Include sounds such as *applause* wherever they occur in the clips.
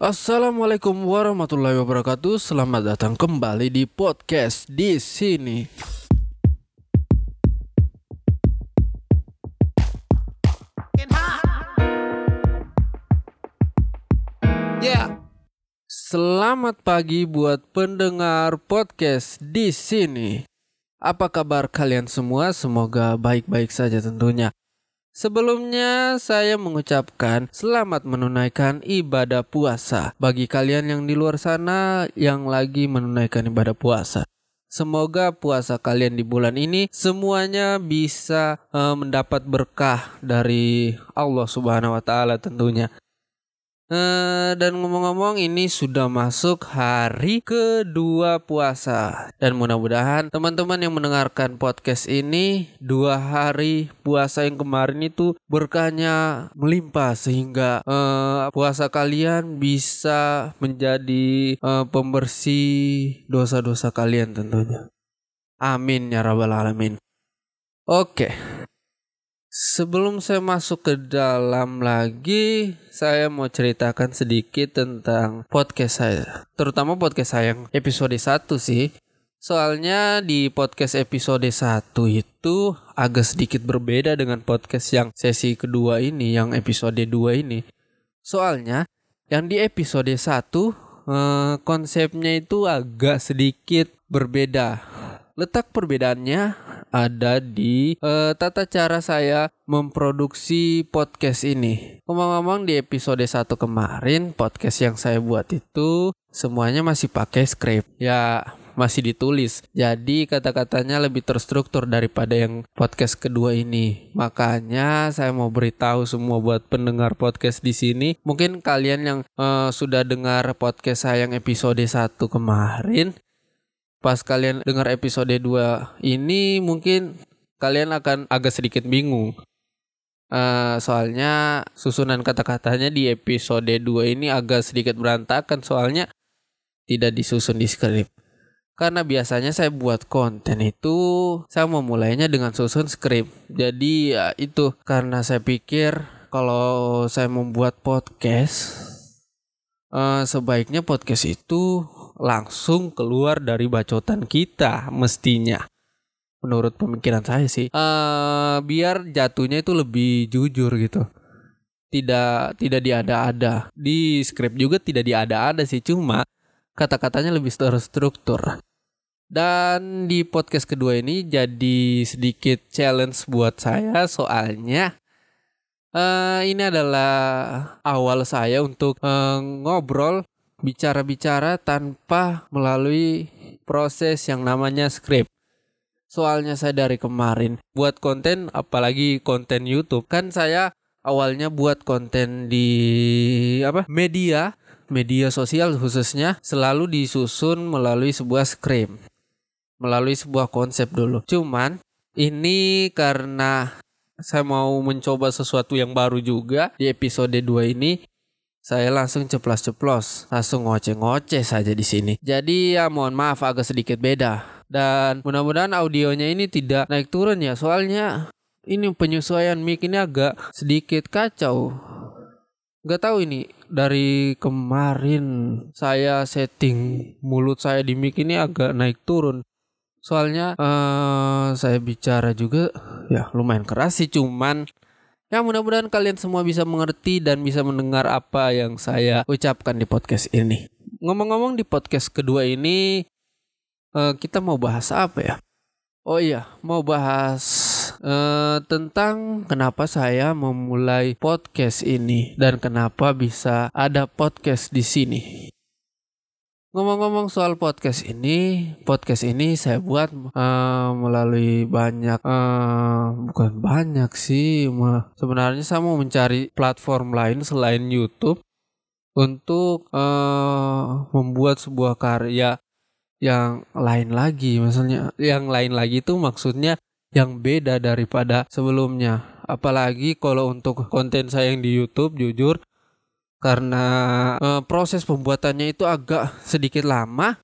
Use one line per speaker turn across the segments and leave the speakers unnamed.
Assalamualaikum warahmatullahi wabarakatuh. Selamat datang kembali di podcast di sini.
Yeah.
Selamat pagi buat pendengar podcast di sini. Apa kabar kalian semua? Semoga baik-baik saja tentunya. Sebelumnya saya mengucapkan selamat menunaikan ibadah puasa bagi kalian yang di luar sana yang lagi menunaikan ibadah puasa. Semoga puasa kalian di bulan ini semuanya bisa uh, mendapat berkah dari Allah Subhanahu wa taala tentunya. Uh, dan ngomong-ngomong ini sudah masuk hari kedua puasa dan mudah-mudahan teman-teman yang mendengarkan podcast ini dua hari puasa yang kemarin itu berkahnya melimpah sehingga uh, puasa kalian bisa menjadi uh, pembersih dosa-dosa kalian tentunya. Amin ya rabbal alamin. Oke. Sebelum saya masuk ke dalam lagi, saya mau ceritakan sedikit tentang podcast saya. Terutama podcast saya yang episode 1 sih. Soalnya di podcast episode 1 itu agak sedikit berbeda dengan podcast yang sesi kedua ini, yang episode 2 ini. Soalnya yang di episode 1 eh, konsepnya itu agak sedikit berbeda. Letak perbedaannya ada di uh, tata cara saya memproduksi podcast ini. Ngomong-ngomong di episode 1 kemarin podcast yang saya buat itu semuanya masih pakai script. Ya masih ditulis. Jadi kata-katanya lebih terstruktur daripada yang podcast kedua ini. Makanya saya mau beritahu semua buat pendengar podcast di sini. Mungkin kalian yang uh, sudah dengar podcast saya yang episode 1 kemarin pas kalian dengar episode 2 ini mungkin kalian akan agak sedikit bingung. Uh, soalnya susunan kata-katanya di episode 2 ini agak sedikit berantakan soalnya tidak disusun di skrip. Karena biasanya saya buat konten itu saya mau mulainya dengan susun skrip. Jadi ya itu karena saya pikir kalau saya membuat podcast uh, sebaiknya podcast itu langsung keluar dari bacotan kita mestinya. Menurut pemikiran saya sih uh, biar jatuhnya itu lebih jujur gitu. Tidak tidak diada-ada. Di skrip juga tidak diada-ada sih cuma kata-katanya lebih terstruktur. Dan di podcast kedua ini jadi sedikit challenge buat saya soalnya uh, ini adalah awal saya untuk uh, ngobrol bicara-bicara tanpa melalui proses yang namanya script. Soalnya saya dari kemarin buat konten apalagi konten YouTube kan saya awalnya buat konten di apa? media, media sosial khususnya selalu disusun melalui sebuah script. Melalui sebuah konsep dulu. Cuman ini karena saya mau mencoba sesuatu yang baru juga di episode 2 ini saya langsung ceplos-ceplos, langsung ngoceh-ngoceh saja di sini. Jadi ya mohon maaf agak sedikit beda. Dan mudah-mudahan audionya ini tidak naik turun ya, soalnya ini penyesuaian mic ini agak sedikit kacau. Gak tahu ini dari kemarin saya setting mulut saya di mic ini agak naik turun. Soalnya uh, saya bicara juga ya lumayan keras sih cuman Ya mudah-mudahan kalian semua bisa mengerti dan bisa mendengar apa yang saya ucapkan di podcast ini. Ngomong-ngomong di podcast kedua ini uh, kita mau bahas apa ya? Oh iya, mau bahas uh, tentang kenapa saya memulai podcast ini dan kenapa bisa ada podcast di sini. Ngomong-ngomong soal podcast ini, podcast ini saya buat uh, melalui banyak, uh, bukan banyak sih, sebenarnya saya mau mencari platform lain selain YouTube untuk uh, membuat sebuah karya yang lain lagi, misalnya yang lain lagi itu maksudnya yang beda daripada sebelumnya. Apalagi kalau untuk konten saya yang di YouTube, jujur karena uh, proses pembuatannya itu agak sedikit lama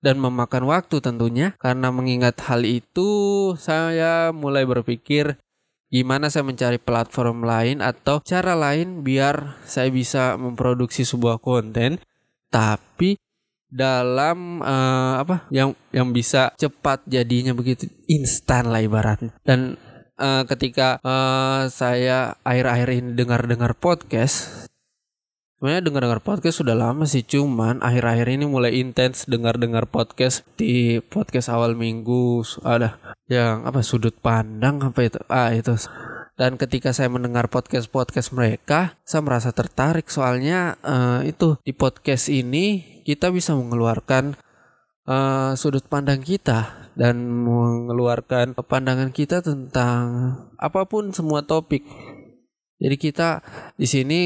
dan memakan waktu tentunya. Karena mengingat hal itu saya mulai berpikir gimana saya mencari platform lain atau cara lain biar saya bisa memproduksi sebuah konten. Tapi dalam uh, apa yang yang bisa cepat jadinya begitu instan lah ibaratnya. Dan uh, ketika uh, saya akhir-akhir ini dengar-dengar podcast sebenarnya dengar-dengar podcast sudah lama sih cuman akhir-akhir ini mulai intens dengar-dengar podcast di podcast awal minggu ada yang apa sudut pandang apa itu? Ah itu. Dan ketika saya mendengar podcast-podcast mereka, saya merasa tertarik. Soalnya uh, itu di podcast ini kita bisa mengeluarkan uh, sudut pandang kita dan mengeluarkan pandangan kita tentang apa pun semua topik. Jadi kita di sini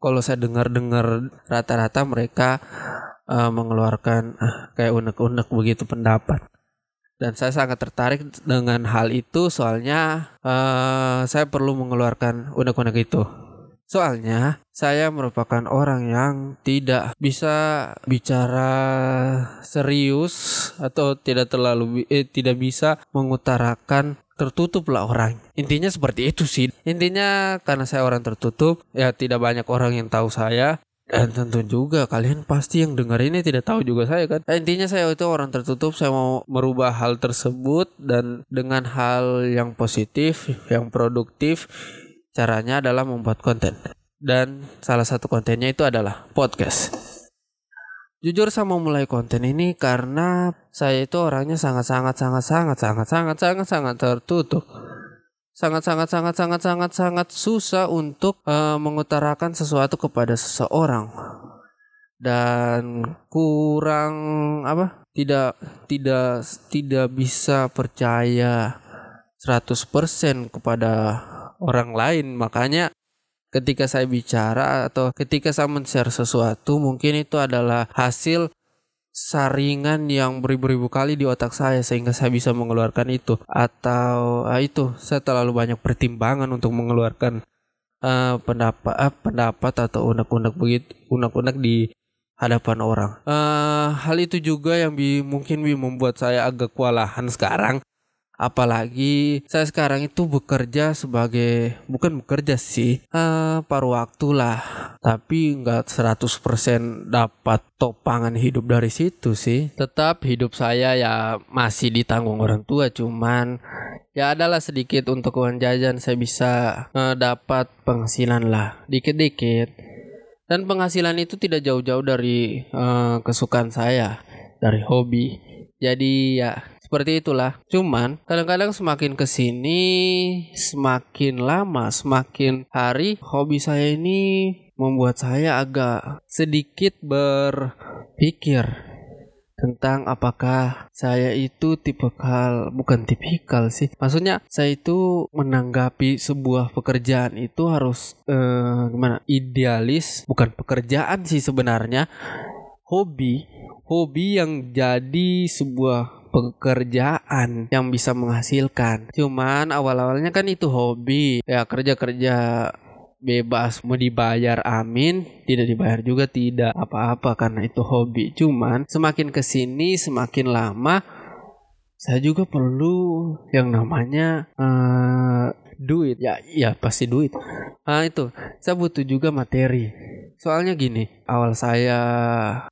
kalau saya dengar-dengar rata-rata mereka uh, mengeluarkan uh, kayak unek-unek begitu pendapat dan saya sangat tertarik dengan hal itu soalnya uh, saya perlu mengeluarkan unek-unek itu. Soalnya saya merupakan orang yang tidak bisa bicara serius atau tidak terlalu eh, tidak bisa mengutarakan tertutup lah orang. Intinya seperti itu sih. Intinya karena saya orang tertutup, ya tidak banyak orang yang tahu saya. Dan tentu juga kalian pasti yang dengar ini tidak tahu juga saya kan. Nah, intinya saya itu orang tertutup, saya mau merubah hal tersebut dan dengan hal yang positif, yang produktif, Caranya adalah membuat konten. Dan salah satu kontennya itu adalah podcast. Jujur saya mau mulai konten ini karena saya itu orangnya sangat-sangat sangat-sangat sangat-sangat sangat-sangat tertutup. Sangat-sangat sangat-sangat sangat-sangat susah untuk eh, mengutarakan sesuatu kepada seseorang dan kurang apa tidak tidak tidak bisa percaya 100% kepada orang lain. Makanya ketika saya bicara atau ketika saya men-share sesuatu mungkin itu adalah hasil saringan yang beribu-ribu kali di otak saya sehingga saya bisa mengeluarkan itu. Atau uh, itu saya terlalu banyak pertimbangan untuk mengeluarkan uh, pendapat uh, pendapat atau unek-unek begitu unek-unek di hadapan orang. Uh, hal itu juga yang bi mungkin bi membuat saya agak kewalahan sekarang Apalagi saya sekarang itu bekerja sebagai bukan bekerja sih, uh, paruh waktu lah. Tapi nggak 100% dapat topangan hidup dari situ sih. Tetap hidup saya ya masih ditanggung orang tua cuman ya adalah sedikit untuk uang jajan saya bisa uh, dapat penghasilan lah dikit-dikit. Dan penghasilan itu tidak jauh-jauh dari uh, kesukaan saya, dari hobi. Jadi ya seperti itulah. Cuman kadang-kadang semakin ke sini, semakin lama, semakin hari, hobi saya ini membuat saya agak sedikit berpikir tentang apakah saya itu tipikal bukan tipikal sih maksudnya saya itu menanggapi sebuah pekerjaan itu harus eh, gimana idealis bukan pekerjaan sih sebenarnya hobi hobi yang jadi sebuah pekerjaan yang bisa menghasilkan. Cuman awal-awalnya kan itu hobi. Ya kerja-kerja bebas mau dibayar amin. Tidak dibayar juga tidak apa-apa karena itu hobi. Cuman semakin ke sini semakin lama saya juga perlu yang namanya uh, duit. Ya ya pasti duit. Nah itu. Saya butuh juga materi. Soalnya gini awal saya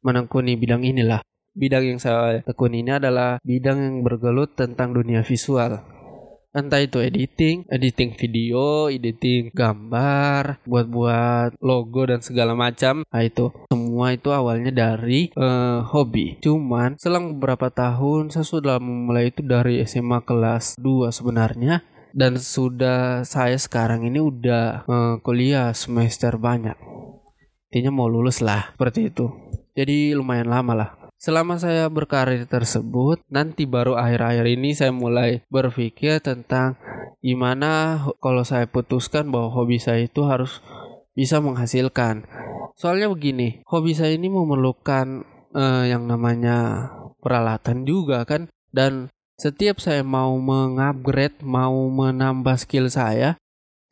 menekuni bidang inilah bidang yang saya tekuni ini adalah bidang yang bergelut tentang dunia visual. Entah itu editing, editing video, editing gambar, buat-buat logo dan segala macam. Nah itu semua itu awalnya dari uh, hobi. Cuman selang beberapa tahun saya sudah memulai itu dari SMA kelas 2 sebenarnya dan sudah saya sekarang ini udah uh, kuliah semester banyak. Intinya mau lulus lah seperti itu. Jadi lumayan lama lah Selama saya berkarir tersebut, nanti baru akhir-akhir ini saya mulai berpikir tentang gimana kalau saya putuskan bahwa hobi saya itu harus bisa menghasilkan. Soalnya begini, hobi saya ini memerlukan uh, yang namanya peralatan juga kan dan setiap saya mau mengupgrade, mau menambah skill saya,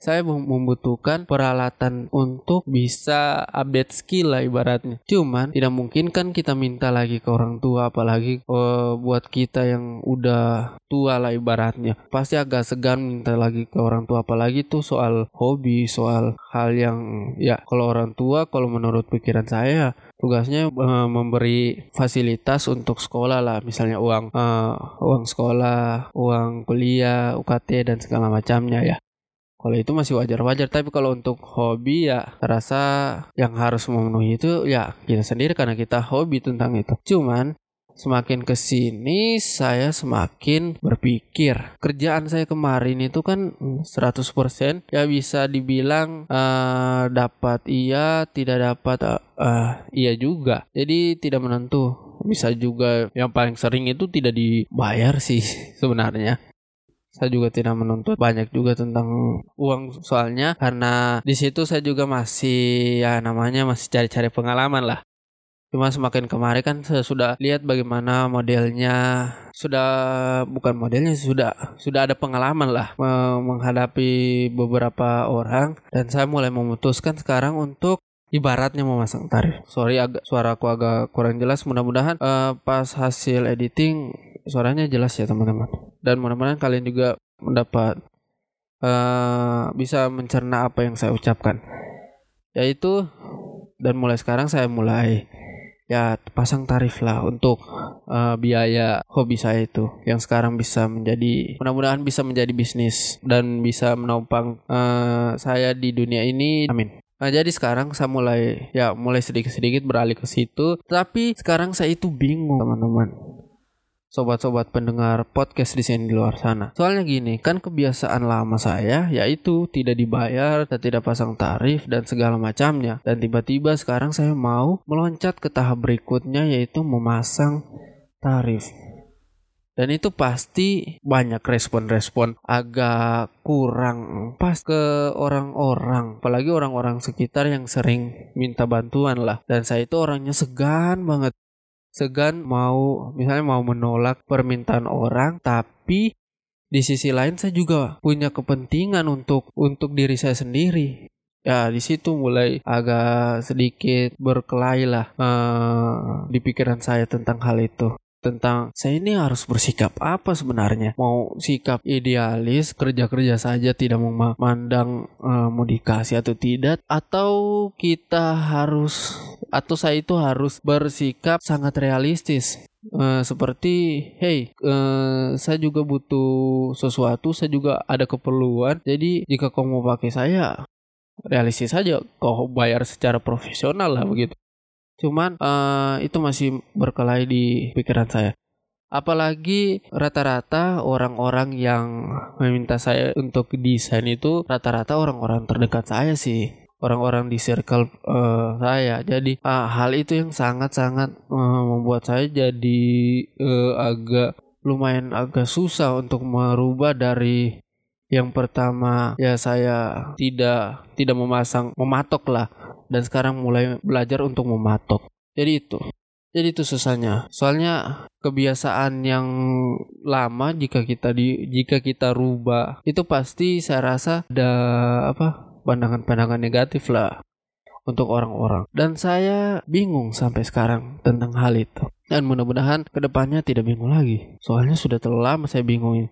saya membutuhkan peralatan untuk bisa update skill lah ibaratnya. Cuman tidak mungkin kan kita minta lagi ke orang tua apalagi uh, buat kita yang udah tua lah ibaratnya. Pasti agak segan minta lagi ke orang tua apalagi tuh soal hobi, soal hal yang ya kalau orang tua kalau menurut pikiran saya tugasnya uh, memberi fasilitas untuk sekolah lah misalnya uang uh, uang sekolah, uang kuliah, UKT dan segala macamnya ya. Kalau itu masih wajar-wajar, tapi kalau untuk hobi ya terasa yang harus memenuhi itu ya kita sendiri karena kita hobi tentang itu. Cuman semakin ke sini saya semakin berpikir. Kerjaan saya kemarin itu kan 100% ya bisa dibilang uh, dapat iya tidak dapat uh, iya juga. Jadi tidak menentu. Bisa juga yang paling sering itu tidak dibayar sih *laughs* sebenarnya saya juga tidak menuntut banyak juga tentang uang soalnya karena di situ saya juga masih ya namanya masih cari-cari pengalaman lah. Cuma semakin kemarin kan saya sudah lihat bagaimana modelnya sudah bukan modelnya sudah sudah ada pengalaman lah menghadapi beberapa orang dan saya mulai memutuskan sekarang untuk ibaratnya memasang tarif. Sorry agak suaraku agak kurang jelas. Mudah-mudahan uh, pas hasil editing suaranya jelas ya teman-teman. Dan mudah-mudahan kalian juga mendapat uh, bisa mencerna apa yang saya ucapkan. Yaitu dan mulai sekarang saya mulai ya pasang tarif lah untuk uh, biaya hobi saya itu yang sekarang bisa menjadi mudah-mudahan bisa menjadi bisnis dan bisa menopang uh, saya di dunia ini amin Nah, jadi sekarang saya mulai ya mulai sedikit-sedikit beralih ke situ, tapi sekarang saya itu bingung, teman-teman. Sobat-sobat pendengar podcast di sini di luar sana. Soalnya gini, kan kebiasaan lama saya yaitu tidak dibayar dan tidak pasang tarif dan segala macamnya. Dan tiba-tiba sekarang saya mau meloncat ke tahap berikutnya yaitu memasang tarif. Dan itu pasti banyak respon-respon agak kurang pas ke orang-orang, apalagi orang-orang sekitar yang sering minta bantuan lah. Dan saya itu orangnya segan banget. Segan mau misalnya mau menolak permintaan orang tapi di sisi lain saya juga punya kepentingan untuk untuk diri saya sendiri ya di situ mulai agak sedikit berkelahi lah uh, di pikiran saya tentang hal itu tentang saya ini harus bersikap apa sebenarnya? Mau sikap idealis kerja-kerja saja tidak memandang uh, mau dikasih atau tidak? Atau kita harus atau saya itu harus bersikap sangat realistis? Uh, seperti hey uh, saya juga butuh sesuatu saya juga ada keperluan. Jadi jika kau mau pakai saya realistis saja. Kau bayar secara profesional lah begitu Cuman uh, itu masih berkelahi di pikiran saya. Apalagi rata-rata orang-orang yang meminta saya untuk desain itu rata-rata orang-orang terdekat saya sih. Orang-orang di circle uh, saya. Jadi uh, hal itu yang sangat-sangat uh, membuat saya jadi uh, agak lumayan agak susah untuk merubah dari yang pertama ya saya tidak tidak memasang mematok lah dan sekarang mulai belajar untuk mematok. Jadi itu. Jadi itu susahnya. Soalnya kebiasaan yang lama jika kita di jika kita rubah itu pasti saya rasa ada apa pandangan-pandangan negatif lah untuk orang-orang. Dan saya bingung sampai sekarang tentang hal itu. Dan mudah-mudahan ke depannya tidak bingung lagi. Soalnya sudah terlalu lama saya bingung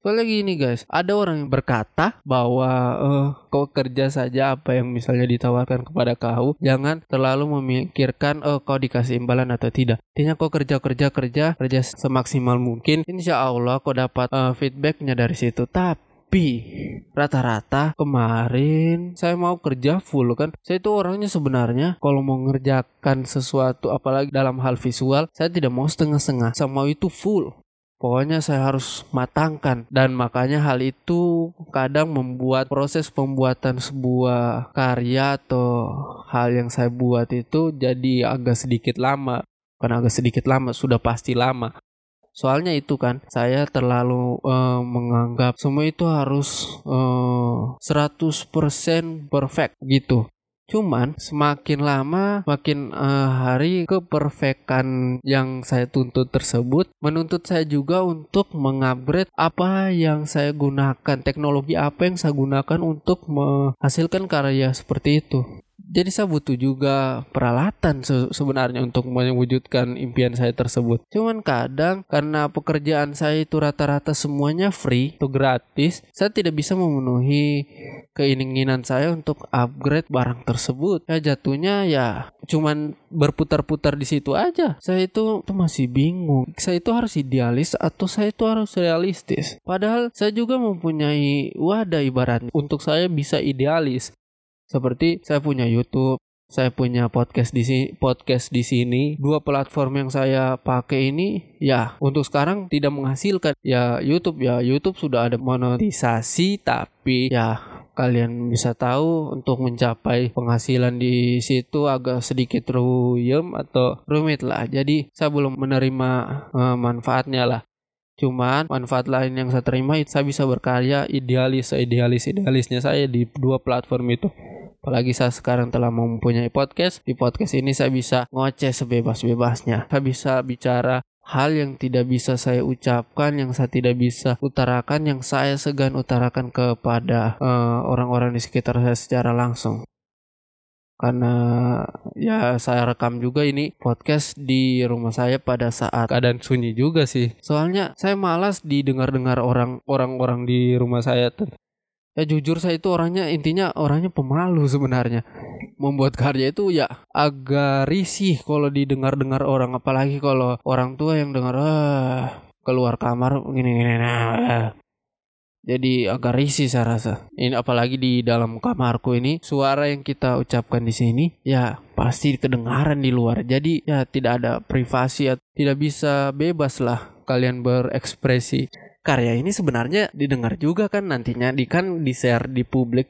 Soalnya gini guys, ada orang yang berkata bahwa uh, kau kerja saja apa yang misalnya ditawarkan kepada kau, jangan terlalu memikirkan oh kau dikasih imbalan atau tidak. Intinya kau kerja kerja kerja kerja semaksimal mungkin, insya Allah kau dapat uh, feedbacknya dari situ. Tapi rata-rata kemarin saya mau kerja full kan? Saya itu orangnya sebenarnya kalau mau ngerjakan sesuatu apalagi dalam hal visual saya tidak mau setengah-setengah. Saya mau itu full Pokoknya saya harus matangkan dan makanya hal itu kadang membuat proses pembuatan sebuah karya atau hal yang saya buat itu jadi agak sedikit lama. Karena agak sedikit lama, sudah pasti lama. Soalnya itu kan saya terlalu uh, menganggap semua itu harus uh, 100% perfect gitu. Cuman semakin lama, makin uh, hari keperfekan yang saya tuntut tersebut menuntut saya juga untuk mengupgrade apa yang saya gunakan, teknologi apa yang saya gunakan untuk menghasilkan karya seperti itu jadi saya butuh juga peralatan se sebenarnya untuk mewujudkan impian saya tersebut. Cuman kadang karena pekerjaan saya itu rata-rata semuanya free atau gratis, saya tidak bisa memenuhi keinginan saya untuk upgrade barang tersebut. Ya jatuhnya ya cuman berputar-putar di situ aja. Saya itu, itu masih bingung. Saya itu harus idealis atau saya itu harus realistis. Padahal saya juga mempunyai wadah ibarat untuk saya bisa idealis. Seperti saya punya YouTube, saya punya podcast di sini, podcast di sini. Dua platform yang saya pakai ini ya untuk sekarang tidak menghasilkan. Ya YouTube ya YouTube sudah ada monetisasi tapi ya kalian bisa tahu untuk mencapai penghasilan di situ agak sedikit ruyem atau rumit lah. Jadi saya belum menerima uh, manfaatnya lah. Cuman manfaat lain yang saya terima itu saya bisa berkarya idealis, idealis, idealisnya saya di dua platform itu. Apalagi saya sekarang telah mempunyai podcast. Di podcast ini saya bisa ngoceh sebebas-bebasnya. Saya bisa bicara hal yang tidak bisa saya ucapkan, yang saya tidak bisa utarakan, yang saya segan utarakan kepada eh, orang-orang uh, di sekitar saya secara langsung karena ya saya rekam juga ini podcast di rumah saya pada saat keadaan sunyi juga sih. Soalnya saya malas didengar-dengar orang orang-orang di rumah saya. Ya jujur saya itu orangnya intinya orangnya pemalu sebenarnya. Membuat karya itu ya agak risih kalau didengar-dengar orang apalagi kalau orang tua yang dengar ah keluar kamar gini-gini nah jadi agak risih saya rasa. Ini apalagi di dalam kamarku ini suara yang kita ucapkan di sini ya pasti kedengaran di luar. Jadi ya tidak ada privasi ya tidak bisa bebas lah kalian berekspresi. Karya ini sebenarnya didengar juga kan nantinya di kan di share di publik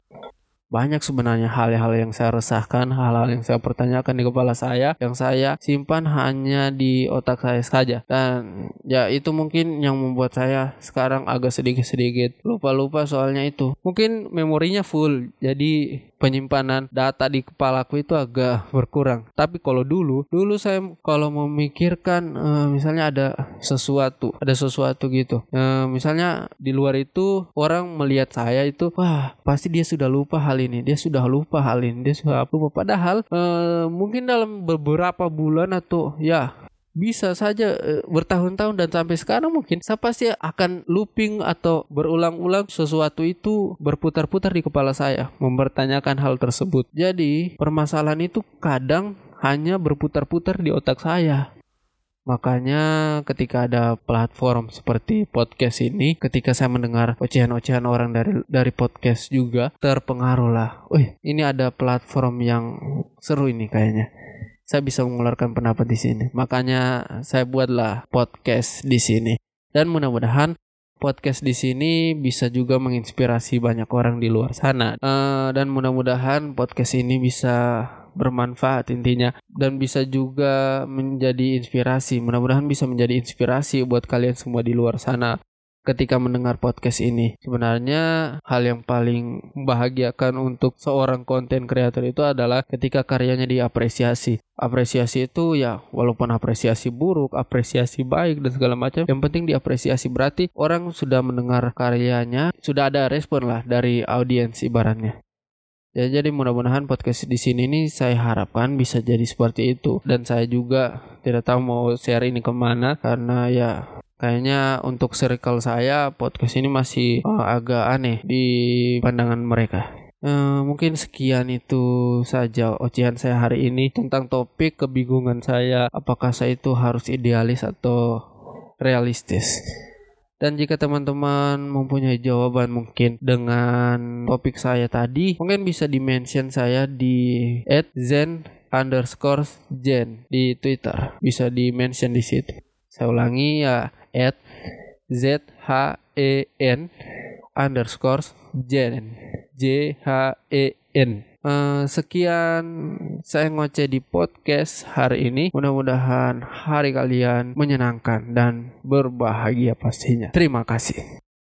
banyak sebenarnya hal-hal yang saya resahkan, hal-hal yang saya pertanyakan di kepala saya, yang saya simpan hanya di otak saya saja. Dan ya itu mungkin yang membuat saya sekarang agak sedikit-sedikit lupa-lupa soalnya itu. Mungkin memorinya full, jadi penyimpanan data di kepalaku itu agak berkurang. Tapi kalau dulu, dulu saya kalau memikirkan uh, misalnya ada sesuatu, ada sesuatu gitu. Uh, misalnya di luar itu orang melihat saya itu, wah pasti dia sudah lupa hal ini, dia sudah lupa hal ini, dia sudah lupa. Padahal uh, mungkin dalam beberapa bulan atau ya bisa saja e, bertahun-tahun dan sampai sekarang mungkin saya pasti akan looping atau berulang-ulang sesuatu itu berputar-putar di kepala saya mempertanyakan hal tersebut. Jadi permasalahan itu kadang hanya berputar-putar di otak saya. Makanya ketika ada platform seperti podcast ini, ketika saya mendengar ocehan-ocehan orang dari dari podcast juga terpengaruh lah. Wih, ini ada platform yang seru ini kayaknya saya bisa mengeluarkan pendapat di sini. Makanya saya buatlah podcast di sini. Dan mudah-mudahan podcast di sini bisa juga menginspirasi banyak orang di luar sana. Uh, dan mudah-mudahan podcast ini bisa bermanfaat intinya dan bisa juga menjadi inspirasi. Mudah-mudahan bisa menjadi inspirasi buat kalian semua di luar sana ketika mendengar podcast ini. Sebenarnya hal yang paling membahagiakan untuk seorang konten kreator itu adalah ketika karyanya diapresiasi. Apresiasi itu ya walaupun apresiasi buruk, apresiasi baik dan segala macam, yang penting diapresiasi berarti orang sudah mendengar karyanya, sudah ada respon lah dari audiens ibaratnya. Ya jadi mudah-mudahan podcast di sini nih saya harapkan bisa jadi seperti itu dan saya juga tidak tahu mau share ini ke mana karena ya Kayaknya untuk circle saya podcast ini masih oh, agak aneh di pandangan mereka. Uh, mungkin sekian itu saja ocehan saya hari ini tentang topik kebingungan saya apakah saya itu harus idealis atau realistis. Dan jika teman-teman mempunyai jawaban mungkin dengan topik saya tadi, mungkin bisa dimention saya di @zen underscore zen di Twitter. Bisa dimention di situ. Saya ulangi ya at z e underscore jen j h e n Uh, sekian saya ngoceh di podcast hari ini. Mudah-mudahan hari kalian menyenangkan dan berbahagia pastinya. Terima kasih.